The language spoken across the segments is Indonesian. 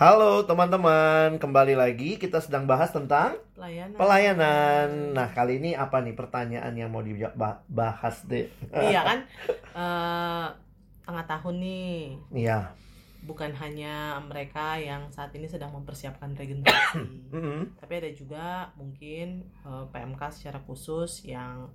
Halo teman-teman, kembali lagi kita sedang bahas tentang Pelayanan. pelayanan. Nah kali ini apa nih pertanyaan yang mau dibahas deh? iya kan? Eh, tengah tahun nih. Iya. Bukan hanya mereka yang saat ini sedang mempersiapkan regenerasi, tapi ada juga mungkin eh, PMK secara khusus yang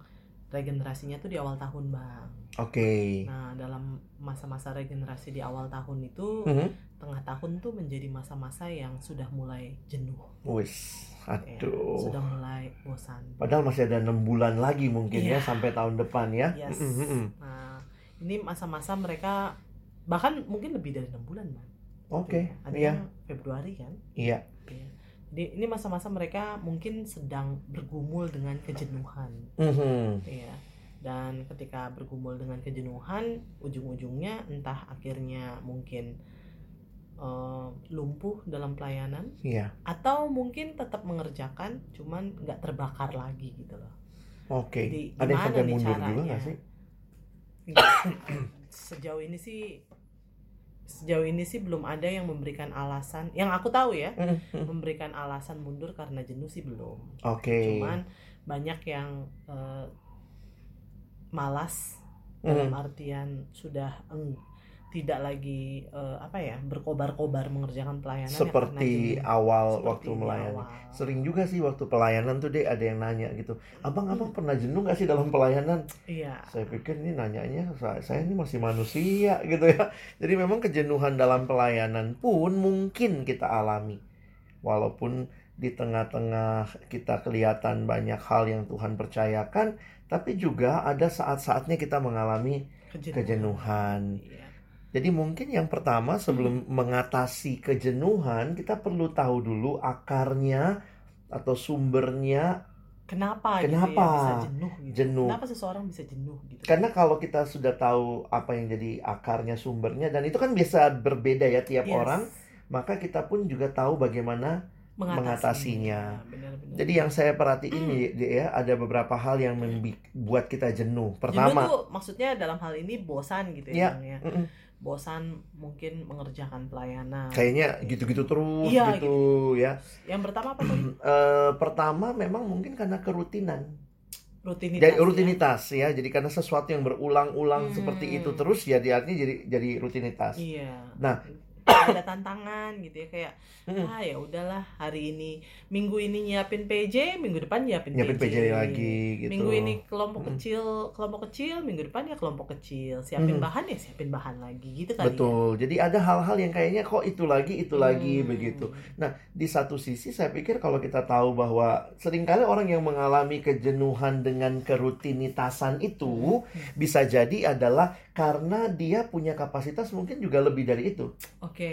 regenerasinya tuh di awal tahun, Bang. Oke. Nah, dalam masa-masa regenerasi di awal tahun itu, Mhm. tengah tahun tuh menjadi masa-masa yang sudah mulai jenuh, Wis, ya, aduh. sudah mulai bosan. Padahal masih ada enam bulan lagi mungkin ya Iya. sampai tahun depan ya. Yes. Mm-mm. Nah, ini masa-masa mereka bahkan mungkin lebih dari enam bulan, Bang. Oke, Ada iya, yang Februari kan? iya. Iya. Jadi ini masa-masa mereka mungkin sedang bergumul dengan kejenuhan, Mhm. ya. Dan ketika bergumul dengan kejenuhan, ujung-ujungnya entah akhirnya mungkin eh, lumpuh dalam pelayanan, Iya. atau mungkin tetap mengerjakan, cuman nggak terbakar lagi gitu loh. Oke. Jadi Ada yang sampai mundur juga caranya? nggak sih? Sejauh ini sih, sejauh ini sih belum ada yang memberikan alasan. Yang aku tahu ya, Mhm. memberikan alasan mundur karena jenuh sih belum. Oke. Cuman banyak yang eh, malas dalam artian sudah eng- tidak lagi eh, apa ya berkobar-kobar mengerjakan pelayanan ya Seperti jenuh. awal Seperti waktu melayani. awal. Sering juga sih waktu pelayanan tuh deh ada yang nanya gitu. Abang, abang pernah jenuh gak sih dalam pelayanan? Iya. Saya pikir ini nanyanya saya, saya ini masih manusia gitu ya. Jadi memang kejenuhan dalam pelayanan pun mungkin kita alami. Walaupun di tengah-tengah kita kelihatan banyak hal yang Tuhan percayakan, tapi juga ada saat-saatnya kita mengalami Kejenuhan. kejenuhan. Iya. Jadi mungkin yang pertama sebelum mengatasi kejenuhan, kita perlu tahu dulu akarnya atau sumbernya. Kenapa, Kenapa gitu ya bisa jenuh gitu? jenuh? Kenapa seseorang bisa jenuh gitu? Karena kalau kita sudah tahu apa yang jadi akarnya, sumbernya, dan itu kan biasa berbeda ya tiap Yes. orang, maka kita pun juga tahu bagaimana mengatasinya. Benar-benar. Jadi yang saya perhatiin nih, ya ada beberapa hal yang membuat kita jenuh. jenuh Pertama, tuh maksudnya dalam hal ini bosan gitu Iya. ya, Bang, ya. Bosan mungkin mengerjakan pelayanan. kayaknya gitu-gitu terus Iya, gitu ya. Yang pertama apa tadi? Eh, pertama memang mungkin karena kerutinan. Rutinitas. Jadi ya. rutinitas ya. Jadi karena sesuatu yang berulang-ulang Hmm. seperti itu terus ya artinya jadi jadi rutinitas. Iya. Nah. Ada tantangan gitu ya kayak ah ya udahlah hari ini minggu ini nyiapin PJ minggu depan nyiapin, Nyiapin PJ lagi gitu. minggu ini kelompok Mm-mm. kecil kelompok kecil minggu depan ya kelompok kecil siapin Mm-mm. bahan ya siapin bahan lagi gitu kali Betul. Jadi ada hal-hal yang kayaknya kok itu lagi itu ya. lagi Hmm. begitu. Nah, di satu sisi saya pikir kalau kita tahu bahwa sering kali orang yang mengalami kejenuhan dengan kerutinitasan itu Hmm. bisa jadi adalah karena dia punya kapasitas mungkin juga lebih dari itu. oke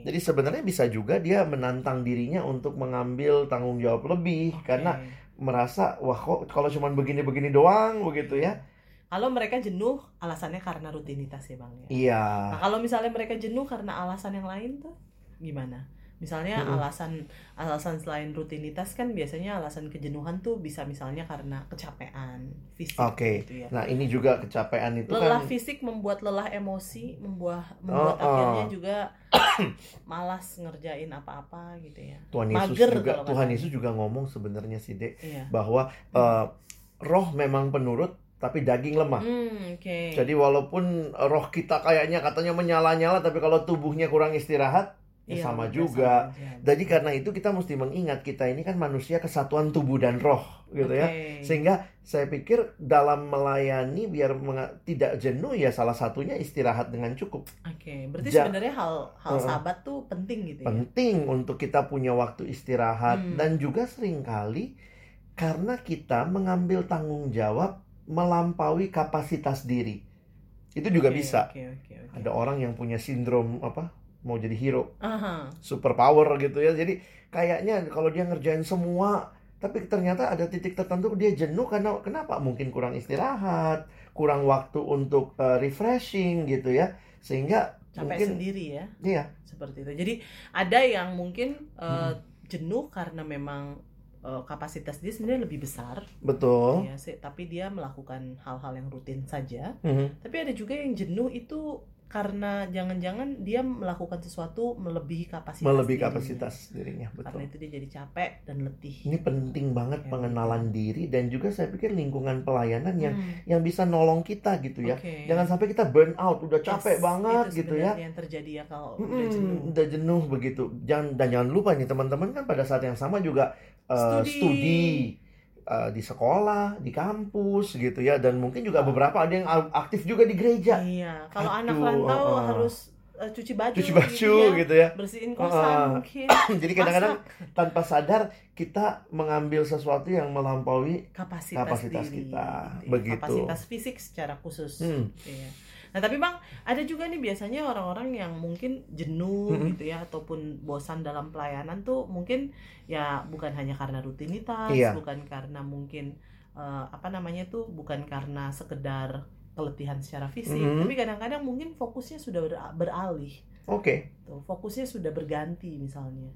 Jadi sebenarnya bisa juga dia menantang dirinya untuk mengambil tanggung jawab lebih Oke. karena merasa wah kok kalau cuma begini-begini doang begitu ya. kalau mereka jenuh alasannya karena rutinitas ya bang ya Iya. Nah, kalau misalnya mereka jenuh karena alasan yang lain tuh gimana? Misalnya Mm-mm. alasan alasan selain rutinitas kan biasanya alasan kejenuhan tuh bisa misalnya karena kecapean fisik Oke. gitu ya. Nah, ini juga kecapean itu lelah kan fisik membuat lelah emosi, membuat membuat Oh, oh. akhirnya juga malas ngerjain apa-apa gitu ya. Tuhan Yesus mager juga Tuhan. Yesus juga ngomong sebenarnya sih Dek Iya. bahwa eh, roh memang penurut tapi daging lemah. Hmm, oke. Jadi walaupun roh kita kayaknya katanya menyala-nyala tapi kalau tubuhnya kurang istirahat ya sama juga. sama. Jadi karena itu kita mesti mengingat kita ini kan manusia kesatuan tubuh dan roh gitu ya. Oke. Sehingga saya pikir dalam melayani biar tidak jenuh ya salah satunya istirahat dengan cukup. Oke, berarti Ja- sebenarnya hal hal Heeh. sahabat tuh penting gitu ya. Penting untuk kita punya waktu istirahat Hmm. dan juga sering kali karena kita mengambil tanggung jawab melampaui kapasitas diri. Itu juga Oke, bisa. Oke, oke, oke. Ada orang yang punya sindrom apa? Mau jadi hero, Aha. super power gitu ya. Jadi kayaknya kalau dia ngerjain semua tapi ternyata ada titik tertentu dia jenuh karena kenapa? Mungkin kurang istirahat, kurang waktu untuk uh, refreshing gitu ya. Sehingga capek mungkin sendiri ya iya, seperti itu jadi ada yang mungkin eh, Hmm. jenuh karena memang eh, kapasitas dia sebenarnya lebih besar betul. ya sih tapi dia melakukan hal-hal yang rutin saja Mhm. tapi ada juga yang jenuh itu karena jangan-jangan dia melakukan sesuatu melebihi kapasitas melebihi dirinya. kapasitas dirinya karena betul itu dia jadi capek dan letih. Ini penting banget Ya, pengenalan diri dan juga saya pikir lingkungan pelayanan yang Hmm, yang bisa nolong kita gitu ya. Oke. jangan sampai kita burn out udah capek Yes, banget itu gitu ya. yang terjadi ya kalau udah Mm-mm, jenuh. udah jenuh begitu. Jangan dan jangan lupa nih teman-teman kan pada saat yang sama juga uh, Studi. studi uh, di sekolah di kampus gitu ya dan mungkin juga beberapa ada yang aktif juga di gereja iya kalau anak rantau uh-uh. harus uh, cuci baju cuci baju gitu ya. gitu ya bersihin kosan mungkin jadi kadang-kadang tanpa sadar kita mengambil sesuatu yang melampaui kapasitas, kapasitas diri, kita. gitu ya. Begitu. kapasitas fisik secara khusus hmm, Iya. Nah tapi bang ada juga nih biasanya orang-orang yang mungkin jenuh Mm-mm. gitu ya ataupun bosan dalam pelayanan tuh mungkin ya bukan hanya karena rutinitas, Iya. bukan karena mungkin eh, apa namanya tuh bukan karena sekedar keletihan secara fisik, Mhm. tapi kadang-kadang mungkin fokusnya sudah ber- beralih, oke tuh fokusnya sudah berganti misalnya.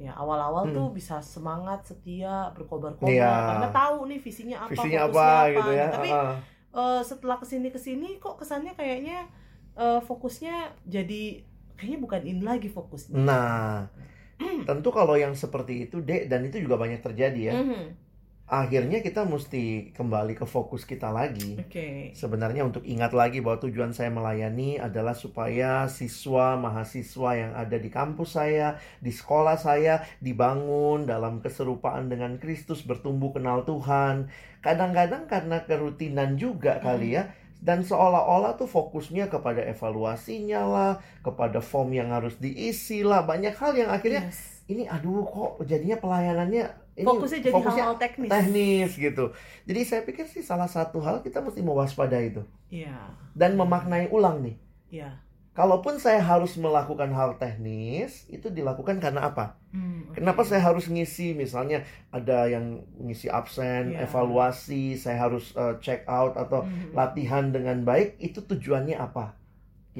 Ya awal-awal Hmm. tuh bisa semangat, setia, berkobar-kobar Iya. karena tahu nih visinya apa, visinya fokusnya apa gitu ya Nah, tapi uh-uh. Eh, setelah ke sini ke sini kok kesannya kayaknya eh, fokusnya jadi kayaknya bukan ini lagi fokusnya. nah tentu kalau yang seperti itu dek dan itu juga banyak terjadi ya Mhm. Akhirnya kita mesti kembali ke fokus kita lagi Oke. Sebenarnya untuk ingat lagi bahwa tujuan saya melayani adalah supaya siswa mahasiswa yang ada di kampus saya, di sekolah saya dibangun dalam keserupaan dengan Kristus, bertumbuh kenal Tuhan. Kadang-kadang karena kerutinan juga kali ya. Dan seolah-olah tuh fokusnya kepada evaluasinya lah, kepada form yang harus diisi lah, banyak hal yang akhirnya Yes. ini aduh kok jadinya pelayanannya ini Fokusnya jadi fokusnya hal-hal teknis. teknis gitu. Jadi saya pikir sih salah satu hal kita mesti mewaspadai itu Iya. dan memaknai ulang nih. Iya. Kalaupun saya harus melakukan hal teknis, itu dilakukan karena apa? Hmm, oke. Kenapa saya harus ngisi misalnya ada yang ngisi absen, Iya. evaluasi, saya harus uh, check out atau Mhm. latihan dengan baik, itu tujuannya apa?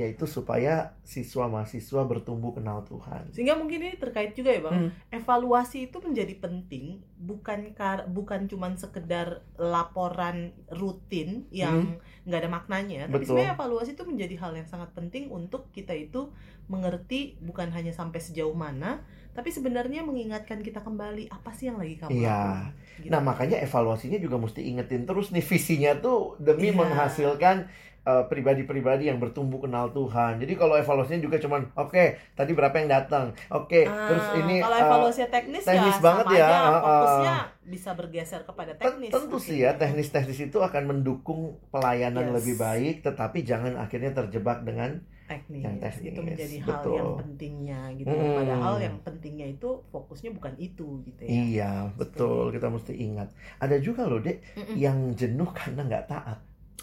Yaitu supaya siswa mahasiswa bertumbuh kenal Tuhan. Sehingga mungkin ini terkait juga ya bang. Hmm. Evaluasi itu menjadi penting bukan kar bukan cuman sekedar laporan rutin yang nggak ada maknanya, tapi Hmm. Betul. sebenarnya evaluasi itu menjadi hal yang sangat penting untuk kita itu mengerti bukan hanya sampai sejauh mana, tapi sebenarnya mengingatkan kita kembali apa sih yang lagi kamu Iya. lakukan. Gitu. Nah, makanya evaluasinya juga mesti ingetin terus nih visinya tuh demi Iya. menghasilkan uh, pribadi-pribadi yang bertumbuh kenal Tuhan. Jadi kalau evaluasinya juga cuman oke, tadi berapa yang datang? Oke, Ah, terus ini kalau uh, evaluasi teknis, teknis ya banget ya, aja, ah. fokusnya bisa bergeser kepada teknis. tentu sih ya teknis-teknis itu akan mendukung pelayanan Yes. lebih baik, tetapi jangan akhirnya terjebak dengan teknis, Yang teknis, itu menjadi hal betul. yang pentingnya gitu. Hmm. Padahal yang pentingnya itu fokusnya bukan itu gitu ya. iya, betul. Kita mesti ingat. Ada juga loh, Dek, Mm-mm. yang jenuh karena nggak taat.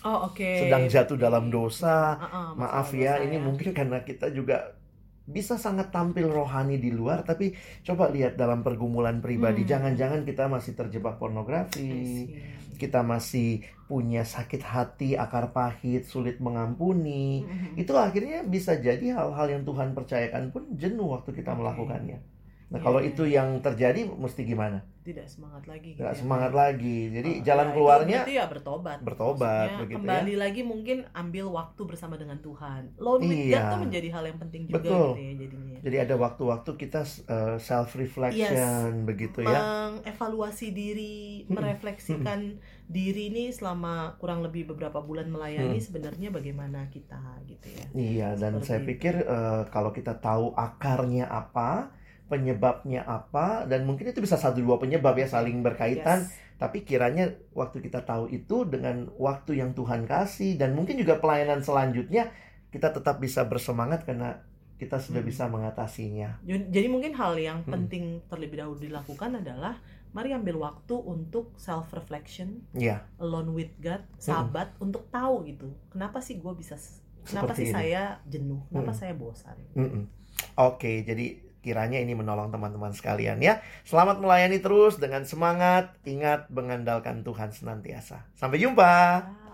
Oh oke. Sedang jatuh dalam dosa, Ah, ah, Maaf ya, dosa ini mungkin karena kita juga bisa sangat tampil rohani di luar, tapi coba lihat dalam pergumulan pribadi. Hmm. Jangan-jangan kita masih terjebak pornografi, kita masih punya sakit hati, akar pahit, sulit mengampuni. Mhm. Itu akhirnya bisa jadi hal-hal yang Tuhan percayakan pun jenuh waktu kita Oke. melakukannya. Nah, Iya, kalau iya, itu yang terjadi, mesti gimana? Tidak semangat lagi. gitu Nggak ya. semangat lagi. Jadi Oh, jalan ya, itu keluarnya berarti ya bertobat. bertobat, Maksudnya begitu ya. kembali lagi mungkin ambil waktu bersama dengan Tuhan. Lone with Iya. God tuh menjadi hal yang penting juga Betul. gitu ya jadinya. Jadi ada waktu-waktu kita self reflection begitu ya. mengevaluasi diri, merefleksikan diri ini selama kurang lebih beberapa bulan melayani Mm. sebenarnya bagaimana kita gitu ya. Iya, dan Seperti saya itu. pikir eh, kalau kita tahu akarnya apa, penyebabnya apa, dan mungkin itu bisa satu dua penyebab ya saling berkaitan. Yes. Tapi kiranya waktu kita tahu itu dengan waktu yang Tuhan kasih dan mungkin juga pelayanan selanjutnya kita tetap bisa bersemangat karena kita sudah Hmm. bisa mengatasinya. Jadi mungkin hal yang Mm. penting terlebih dahulu dilakukan adalah mari ambil waktu untuk self reflection, Iya, alone with God, sahabat untuk tahu gitu. Kenapa sih gue bisa kenapa Seperti sih ini. saya jenuh? Kenapa Mm. saya bosan? Mm-mm. Oke, jadi kiranya ini menolong teman-teman sekalian ya. Selamat melayani terus dengan semangat, ingat mengandalkan Tuhan senantiasa. Sampai jumpa.